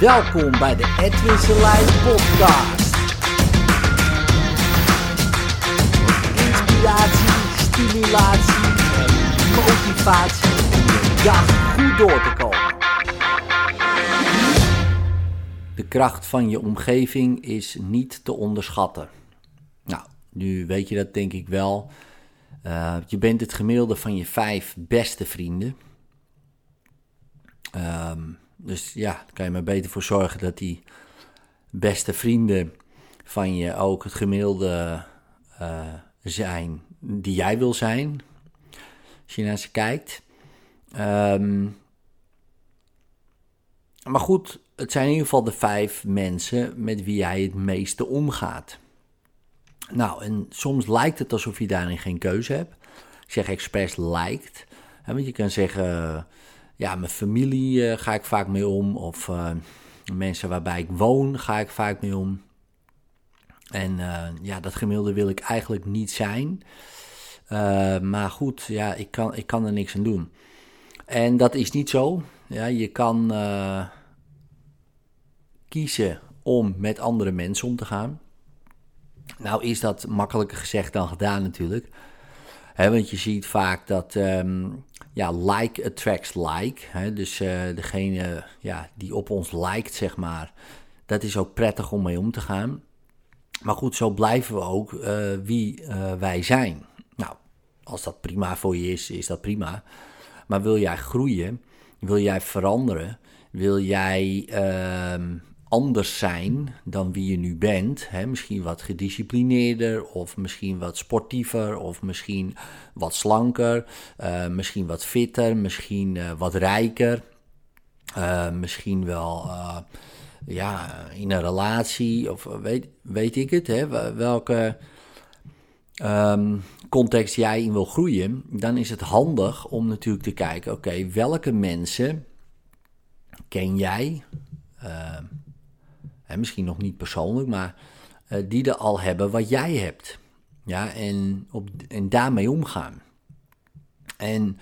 Welkom bij de Edwin Selijn podcast. Inspiratie, stimulatie en motivatie om dag goed door te komen. De kracht van je omgeving is niet te onderschatten. Nou, nu weet je dat denk ik wel. Uh, je bent het gemiddelde van je vijf beste vrienden. Um, dus ja, daar kan je maar beter voor zorgen dat die beste vrienden van je ook het gemiddelde uh, zijn die jij wil zijn. Als je naar ze kijkt. Um, maar goed, het zijn in ieder geval de vijf mensen met wie jij het meeste omgaat. Nou, en soms lijkt het alsof je daarin geen keuze hebt. Ik zeg expres lijkt. Want je kan zeggen, ja, mijn familie uh, ga ik vaak mee om. Of uh, mensen waarbij ik woon ga ik vaak mee om. En uh, ja, dat gemiddelde wil ik eigenlijk niet zijn. maar goed, ja, ik kan, ik kan er niks aan doen. En dat is niet zo. Ja, je kan kiezen om met andere mensen om te gaan. Nou is dat makkelijker gezegd dan gedaan natuurlijk. He, want je ziet vaak dat um, ja, like attracts like. He, dus uh, degene ja, die op ons lijkt, zeg maar, dat is ook prettig om mee om te gaan. Maar goed, zo blijven we ook uh, wie uh, wij zijn. Nou, als dat prima voor je is, is dat prima. Maar wil jij groeien? Wil jij veranderen? Wil jij ehm, anders zijn dan wie je nu bent. Hè? Misschien wat gedisciplineerder, of misschien wat sportiever, of misschien wat slanker, uh, misschien wat fitter, misschien uh, wat rijker. Uh, misschien wel ja, in een relatie, of weet, weet ik het, hè? welke um, context jij in wil groeien. Dan is het handig om natuurlijk te kijken: oké, welke mensen ken jij? En misschien nog niet persoonlijk, maar uh, die er al hebben wat jij hebt. Ja, en, op, en daarmee omgaan. En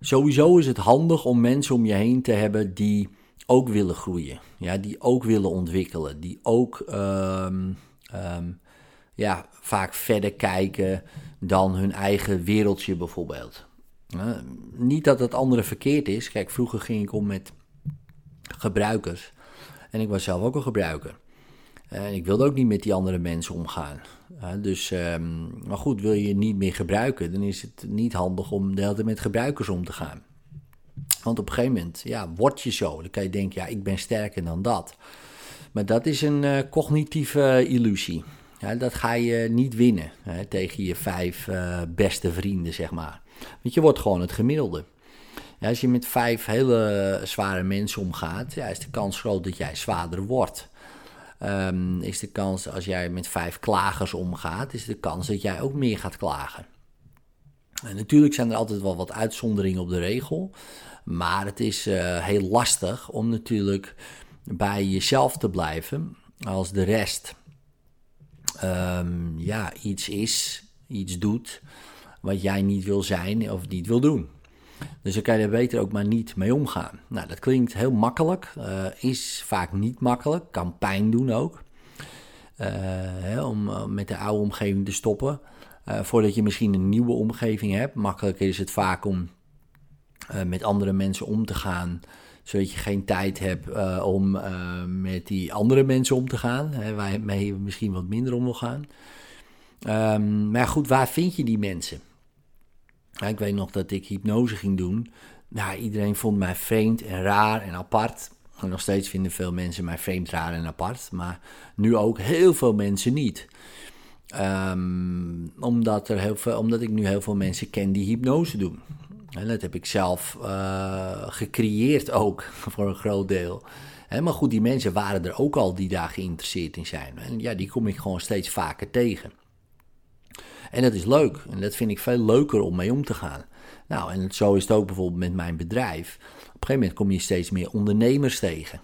sowieso is het handig om mensen om je heen te hebben die ook willen groeien. Ja, die ook willen ontwikkelen. Die ook um, um, ja, vaak verder kijken dan hun eigen wereldje bijvoorbeeld. Niet dat het andere verkeerd is. Kijk, vroeger ging ik om met gebruikers. En ik was zelf ook een gebruiker. En ik wilde ook niet met die andere mensen omgaan. dus, um, maar goed, wil je niet meer gebruiken, dan is het niet handig om de hele tijd met gebruikers om te gaan. Want op een gegeven moment, ja, word je zo. Dan kan je denken, ja, ik ben sterker dan dat. Maar dat is een uh, cognitieve illusie. Ja, dat ga je niet winnen tegen je vijf uh, beste vrienden, zeg maar. Want je wordt gewoon het gemiddelde. Als je met vijf hele zware mensen omgaat, is de kans groot dat jij zwaarder wordt. Um, is de kans, als jij met vijf klagers omgaat, is de kans dat jij ook meer gaat klagen. En natuurlijk zijn er altijd wel wat uitzonderingen op de regel. Maar het is uh, heel lastig om natuurlijk bij jezelf te blijven als de rest um, ja, iets is, iets doet wat jij niet wil zijn of niet wil doen. Dus dan kan je er beter ook maar niet mee omgaan. Nou, dat klinkt heel makkelijk, uh, is vaak niet makkelijk, kan pijn doen ook. Uh, hè, om met de oude omgeving te stoppen. Voordat je misschien een nieuwe omgeving hebt. Makkelijker is het vaak om met andere mensen om te gaan. Zodat je geen tijd hebt om met die andere mensen om te gaan. Hè, waarmee je misschien wat minder om wil gaan. Um, maar goed, waar vind je die mensen? Ik weet nog dat ik hypnose ging doen. Iedereen vond mij vreemd en raar en apart. En nog steeds vinden veel mensen mij vreemd, raar en apart. Maar nu ook heel veel mensen niet. Um, omdat, er heel veel, omdat ik nu heel veel mensen ken die hypnose doen. En dat heb ik zelf uh, gecreëerd ook, voor een groot deel. maar goed, die mensen waren er ook al die daar geïnteresseerd in zijn. En ja, die kom ik gewoon steeds vaker tegen. En dat is leuk. En dat vind ik veel leuker om mee om te gaan. Nou, en zo is het ook bijvoorbeeld met mijn bedrijf. Op een gegeven moment kom je steeds meer ondernemers tegen.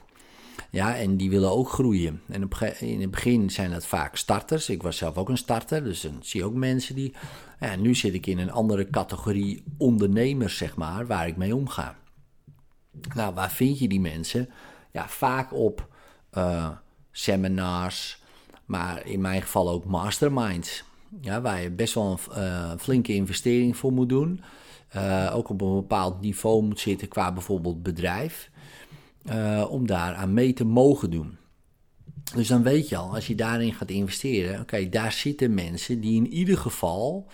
Ja, en die willen ook groeien. En in het begin zijn dat vaak starters. Ik was zelf ook een starter, dus dan zie je ook mensen die... Ja, nu zit ik in een andere categorie ondernemers, zeg maar, waar ik mee omga. Nou, waar vind je die mensen? ja, vaak op seminars, maar in mijn geval ook masterminds. Ja, waar je best wel een flinke investering voor moet doen. ook op een bepaald niveau moet zitten qua bijvoorbeeld bedrijf. om daar aan mee te mogen doen. Dus dan weet je al, als je daarin gaat investeren, oké, daar zitten mensen die in ieder geval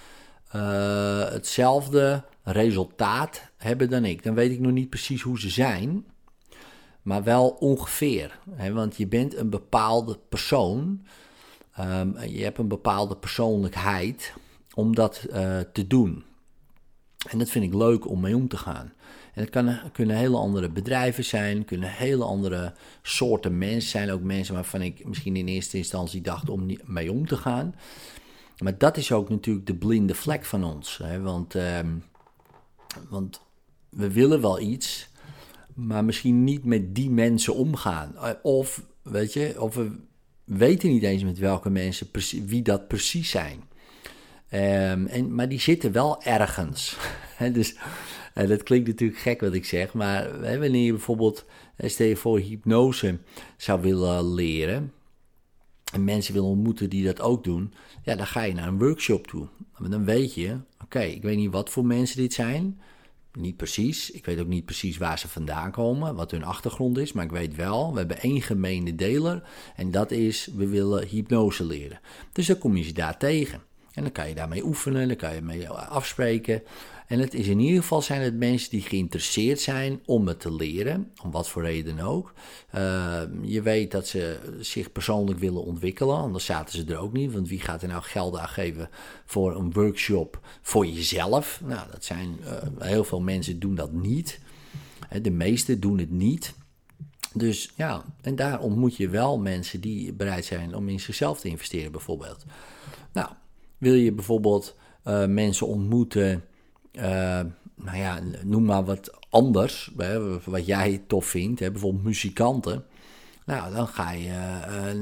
hetzelfde resultaat hebben dan ik. Dan weet ik nog niet precies hoe ze zijn, maar wel ongeveer. Hè? Want je bent een bepaalde persoon, um, je hebt een bepaalde persoonlijkheid om dat uh, te doen. En dat vind ik leuk om mee om te gaan. En het kan, kunnen hele andere bedrijven zijn, kunnen hele andere soorten mensen zijn. Ook mensen waarvan ik misschien in eerste instantie dacht om mee om te gaan. Maar dat is ook natuurlijk de blinde vlek van ons. Hè? Want, uh, want we willen wel iets, maar misschien niet met die mensen omgaan. Eh, of, weet je, of we weten niet eens met welke mensen, wie dat precies zijn. Um, en, maar die zitten wel ergens. dus uh, dat klinkt natuurlijk gek wat ik zeg, maar hè, wanneer je bijvoorbeeld, eh, stel je voor, hypnose zou willen leren. En mensen willen ontmoeten die dat ook doen, ja, dan ga je naar een workshop toe. Dan weet je, oké, ik weet niet wat voor mensen dit zijn. Niet precies. Ik weet ook niet precies waar ze vandaan komen, wat hun achtergrond is. Maar ik weet wel, we hebben één gemene deler. En dat is, we willen hypnose leren. Dus dan kom je ze daar tegen. En dan kan je daarmee oefenen, dan kan je mee afspreken. En het is in ieder geval zijn het mensen die geïnteresseerd zijn om het te leren, om wat voor reden ook. Uh, je weet dat ze zich persoonlijk willen ontwikkelen, anders zaten ze er ook niet. Want wie gaat er nou geld aan geven voor een workshop voor jezelf? Nou, dat zijn uh, heel veel mensen doen dat niet. De meesten doen het niet. Dus ja, en daar ontmoet je wel mensen die bereid zijn om in zichzelf te investeren, bijvoorbeeld. Nou, wil je bijvoorbeeld uh, mensen ontmoeten, nou ja, noem maar wat anders, hè, wat jij tof vindt, hè, bijvoorbeeld muzikanten. Nou, dan ga je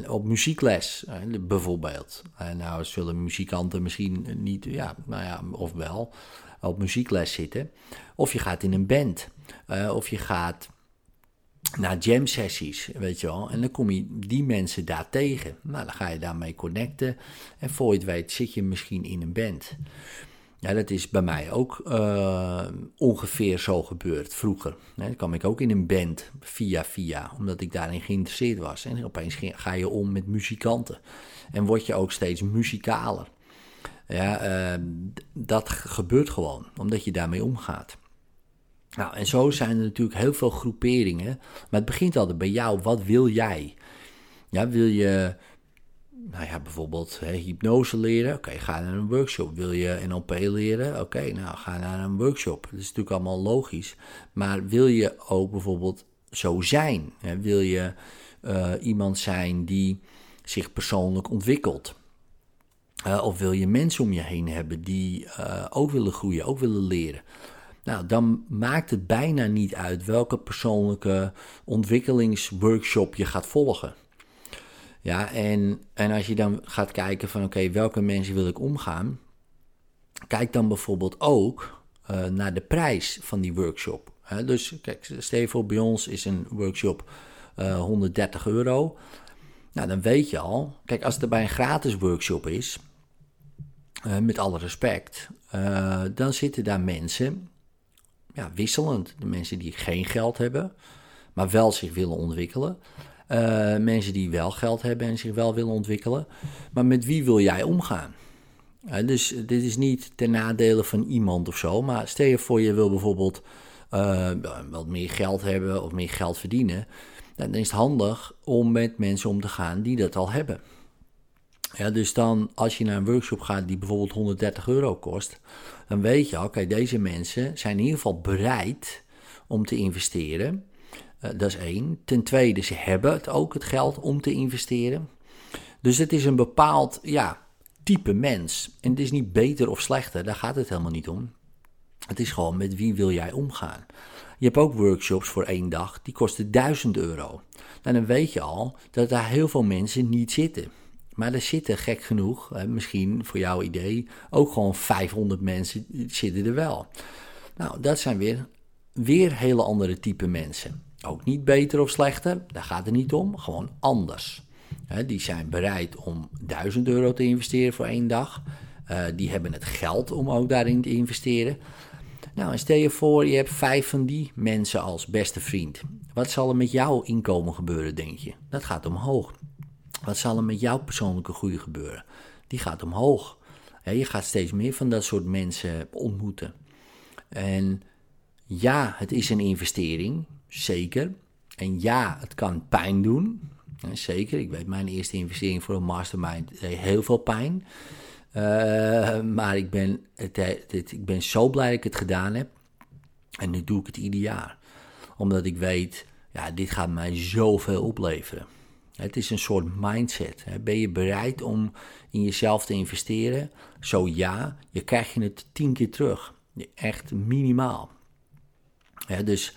uh, op muziekles, bijvoorbeeld. En nou zullen muzikanten misschien niet, ja, nou ja, of wel, op muziekles zitten. Of je gaat in een band. of je gaat naar jam sessies, weet je wel. En dan kom je die mensen daar tegen. Nou, dan ga je daarmee connecten. En voor je het weet zit je misschien in een band. Ja, dat is bij mij ook uh, ongeveer zo gebeurd vroeger. dan kwam ik ook in een band via via, omdat ik daarin geïnteresseerd was. En opeens ga je om met muzikanten. En word je ook steeds muzikaler. Ja, uh, dat gebeurt gewoon, omdat je daarmee omgaat. Nou, en zo zijn er natuurlijk heel veel groeperingen. Maar het begint altijd bij jou. Wat wil jij? Ja, wil je, nou ja, bijvoorbeeld hè, hypnose leren? Oké, ga naar een workshop. Wil je NLP leren? Oké, nou, ga naar een workshop. Dat is natuurlijk allemaal logisch. Maar wil je ook bijvoorbeeld zo zijn? Hè? Wil je uh, iemand zijn die zich persoonlijk ontwikkelt? Uh, of wil je mensen om je heen hebben die uh, ook willen groeien, ook willen leren? Nou, dan maakt het bijna niet uit welke persoonlijke ontwikkelingsworkshop je gaat volgen. Ja, en, en als je dan gaat kijken van oké, welke mensen wil ik omgaan, kijk dan bijvoorbeeld ook uh, naar de prijs van die workshop. dus kijk, stel bij ons is een workshop uh, eh, 130 euro. Nou, dan weet je al, kijk, als het bij een gratis workshop is, uh, met alle respect, dan zitten daar mensen ja, wisselend. De mensen die geen geld hebben, maar wel zich willen ontwikkelen. Uh, mensen die wel geld hebben en zich wel willen ontwikkelen. Maar met wie wil jij omgaan? Uh, dus dit is niet ten nadele van iemand of zo. Maar stel je voor, je wil bijvoorbeeld uh, wat meer geld hebben of meer geld verdienen. Dan is het handig om met mensen om te gaan die dat al hebben. Ja, dus dan als je naar een workshop gaat die bijvoorbeeld 130 euro kost, dan weet je, oké, deze mensen zijn in ieder geval bereid om te investeren. Uh, dat is één. Ten tweede, ze hebben het ook het geld om te investeren. Dus het is een bepaald ja, type mens. En het is niet beter of slechter, daar gaat het helemaal niet om. Het is gewoon met wie wil jij omgaan. Je hebt ook workshops voor één dag, die kosten 1000 euro. Nou, dan weet je al dat daar heel veel mensen niet zitten. Maar er zitten gek genoeg, misschien voor jouw idee, ook gewoon 500 mensen zitten er wel. Nou, dat zijn weer, weer hele andere type mensen. Ook niet beter of slechter, daar gaat het niet om, gewoon anders. die zijn bereid om 1000 euro te investeren voor één dag. Uh, die hebben het geld om ook daarin te investeren. Nou, en stel je voor, je hebt vijf van die mensen als beste vriend. Wat zal er met jouw inkomen gebeuren, denk je? Dat gaat omhoog. Wat zal er met jouw persoonlijke groei gebeuren? Die gaat omhoog. je gaat steeds meer van dat soort mensen ontmoeten. En ja, het is een investering, zeker. En ja, het kan pijn doen. Zeker, ik weet, mijn eerste investering voor een mastermind deed heel veel pijn. Uh, maar ik ben, ik ben zo blij dat ik het gedaan heb. En nu doe ik het ieder jaar. Omdat ik weet, ja, dit gaat mij zoveel opleveren. Het is een soort mindset. Ben je bereid om in jezelf te investeren? Zo ja, je krijgt je het tien keer terug. Echt minimaal. dus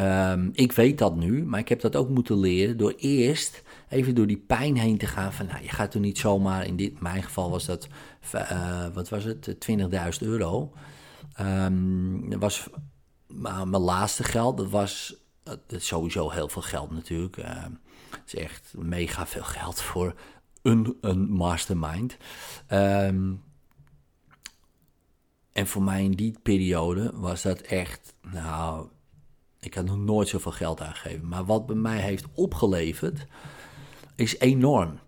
um, ik weet dat nu, maar ik heb dat ook moeten leren door eerst even door die pijn heen te gaan. Van nou, je gaat er niet zomaar, in dit, mijn geval was dat, uh, wat was het, 20.000 euro. Um, dat was mijn laatste geld, dat was sowieso heel veel geld natuurlijk. Uh, het is echt mega veel geld voor een, een mastermind. En voor mij in die periode was dat echt, nou, ik had nog nooit zoveel geld aangegeven. Maar wat bij mij heeft opgeleverd, is enorm.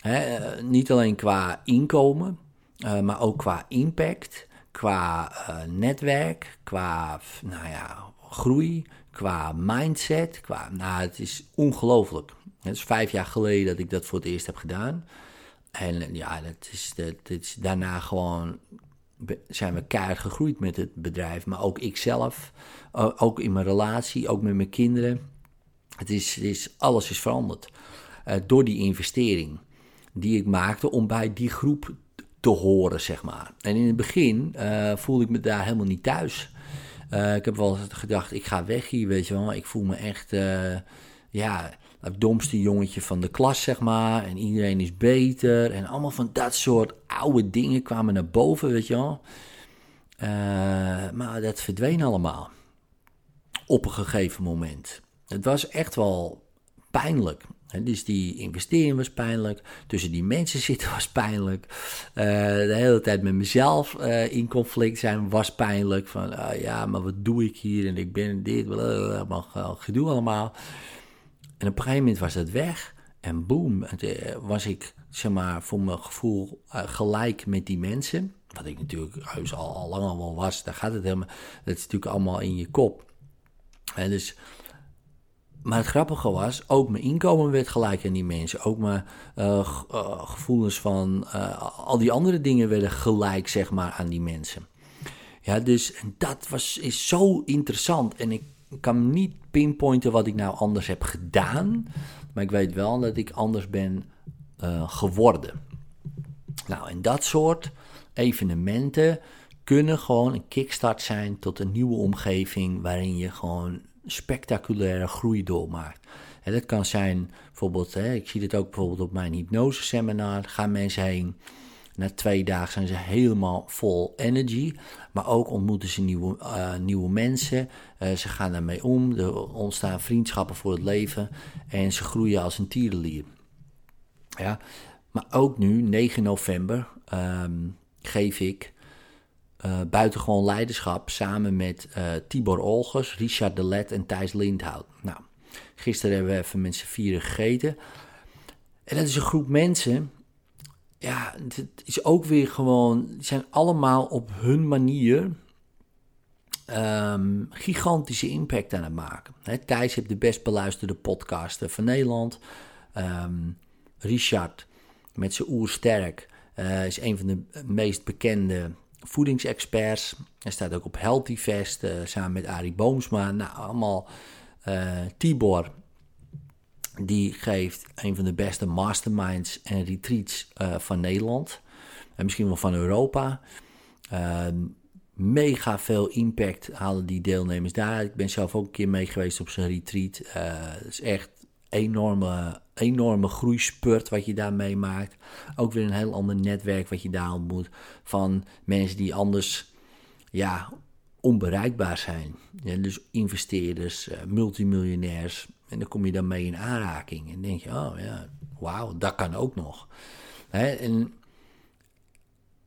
Eh, niet alleen qua inkomen, uh, maar ook qua impact, qua uh, netwerk, qua nou ja, groei, qua mindset. Qua, nou, het is ongelooflijk. Het is vijf jaar geleden dat ik dat voor het eerst heb gedaan. En ja, dat is, dat is daarna gewoon zijn we keihard gegroeid met het bedrijf. Maar ook ikzelf, ook in mijn relatie, ook met mijn kinderen. Het is, is, alles is veranderd. Uh, door die investering die ik maakte om bij die groep te horen, zeg maar. En in het begin uh, voelde ik me daar helemaal niet thuis. Uh, ik heb wel gedacht, ik ga weg hier, weet je wel. Ik voel me echt, ja, het domste jongetje van de klas, zeg maar. En iedereen is beter. En allemaal van dat soort oude dingen kwamen naar boven, weet je wel. Uh, maar dat verdween allemaal. Op een gegeven moment. Het was echt wel pijnlijk. dus die investering was pijnlijk. Tussen die mensen zitten was pijnlijk. Uh, de hele tijd met mezelf uh, in conflict zijn was pijnlijk. Van ja, maar wat doe ik hier? En ik ben dit. Allemaal gedoe allemaal. En op een gegeven moment was dat weg. En boom, eh, was ik, zeg maar, voor mijn gevoel uh, gelijk met die mensen. Wat ik natuurlijk huis al, al lang al was. Daar gaat het helemaal. Dat is natuurlijk allemaal in je kop. En dus, maar het grappige was, ook mijn inkomen werd gelijk aan die mensen. Ook mijn uh, gevoelens van al die andere dingen werden gelijk, zeg maar, aan die mensen. Ja, dus dat was, is zo interessant. En ik ik kan niet pinpointen wat ik nou anders heb gedaan. Maar ik weet wel dat ik anders ben uh, geworden. Nou, en dat soort evenementen kunnen gewoon een kickstart zijn tot een nieuwe omgeving waarin je gewoon spectaculaire groei doormaakt. En dat kan zijn, bijvoorbeeld, hè, ik zie dit ook bijvoorbeeld op mijn hypnose seminar, gaan mensen heen na twee dagen zijn ze helemaal vol energy. Maar ook ontmoeten ze nieuwe, uh, nieuwe mensen. Uh, ze gaan daarmee om. Er ontstaan vriendschappen voor het leven. En ze groeien als een tierenlier. Ja, maar ook nu, 9 november, um, geef ik uh, buitengewoon leiderschap samen met Tibor Olgers, Richard de Let en Thijs Lindhout. Nou, gisteren hebben we even met z'n vieren gegeten. En dat is een groep mensen ja, het is ook weer gewoon, zijn allemaal op hun manier um, gigantische impact aan het maken. He, Thijs heeft de best beluisterde podcaster van Nederland. Um, Richard met zijn oersterk uh, is een van de meest bekende voedingsexperts. Hij staat ook op Healthy Fest uh, samen met Arie Boomsma. Nou, allemaal Tibor die geeft een van de beste masterminds en retreats uh, van Nederland. En misschien wel van Europa. Uh, mega veel impact halen die deelnemers daar. Ik ben zelf ook een keer mee geweest op zijn retreat. Uh, het is echt enorme, enorme groeispurt wat je daar meemaakt. Ook weer een heel ander netwerk wat je daar ontmoet. Van mensen die anders ja, onbereikbaar zijn. Ja, dus investeerders, multimiljonairs. En dan kom je dan mee in aanraking. En denk je, oh ja, wauw, dat kan ook nog. en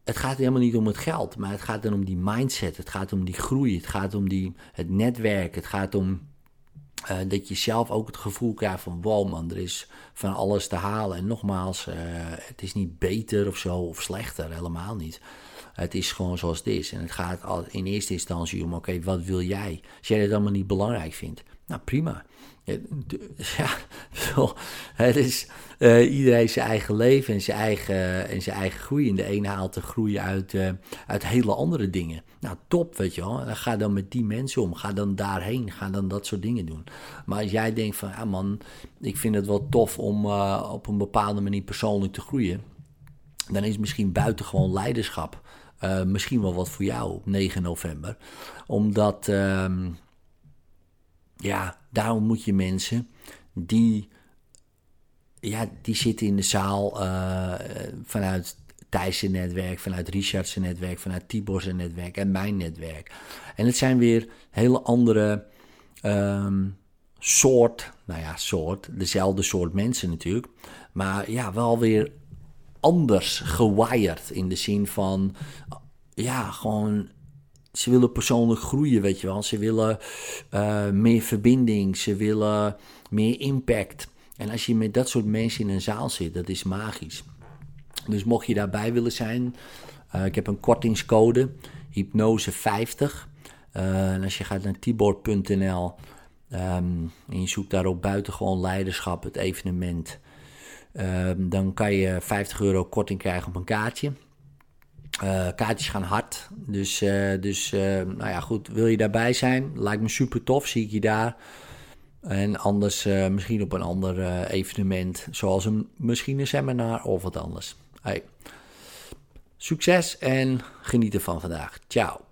het gaat helemaal niet om het geld, maar het gaat dan om die mindset. Het gaat om die groei. Het gaat om die, het netwerk. Het gaat om uh, dat je zelf ook het gevoel krijgt van wow man, er is van alles te halen. En nogmaals, uh, het is niet beter of zo of slechter, helemaal niet. Het is gewoon zoals het is. En het gaat in eerste instantie om, oké, wat wil jij? Als jij het allemaal niet belangrijk vindt, nou prima. Ja, het is uh, iedereen zijn eigen leven en zijn eigen, en zijn eigen groei. En de ene haalt de groei uit, uh, uit hele andere dingen. Nou, top, weet je wel. Ga dan met die mensen om. Ga dan daarheen. Ga dan dat soort dingen doen. Maar als jij denkt van, ah man, ik vind het wel tof om op een bepaalde manier persoonlijk te groeien. Dan is misschien buitengewoon leiderschap misschien wel wat voor jou op 9 november. Omdat... Ehm, ja, daarom moet je mensen die, ja, die zitten in de zaal uh, vanuit Thijs' netwerk, vanuit Richard's netwerk, vanuit Tibor's netwerk en mijn netwerk. En het zijn weer hele andere um, soort, nou ja, soort, dezelfde soort mensen natuurlijk, maar ja, wel weer anders gewired in de zin van, ja, gewoon ze willen persoonlijk groeien, weet je wel. Ze willen uh, meer verbinding, ze willen meer impact. En als je met dat soort mensen in een zaal zit, dat is magisch. Dus mocht je daarbij willen zijn, uh, ik heb een kortingscode, hypnose50. Uh, en als je gaat naar tibor.nl um, en je zoekt daarop buitengewoon leiderschap, het evenement, um, dan kan je 50 euro korting krijgen op een kaartje. Uh, kaartjes gaan hard. Dus, uh, dus uh, nou ja, goed. Wil je daarbij zijn? Lijkt me super tof. Zie ik je daar. En anders misschien op een ander evenement. Zoals een, misschien een seminar of wat anders. Succes en geniet ervan vandaag. Ciao.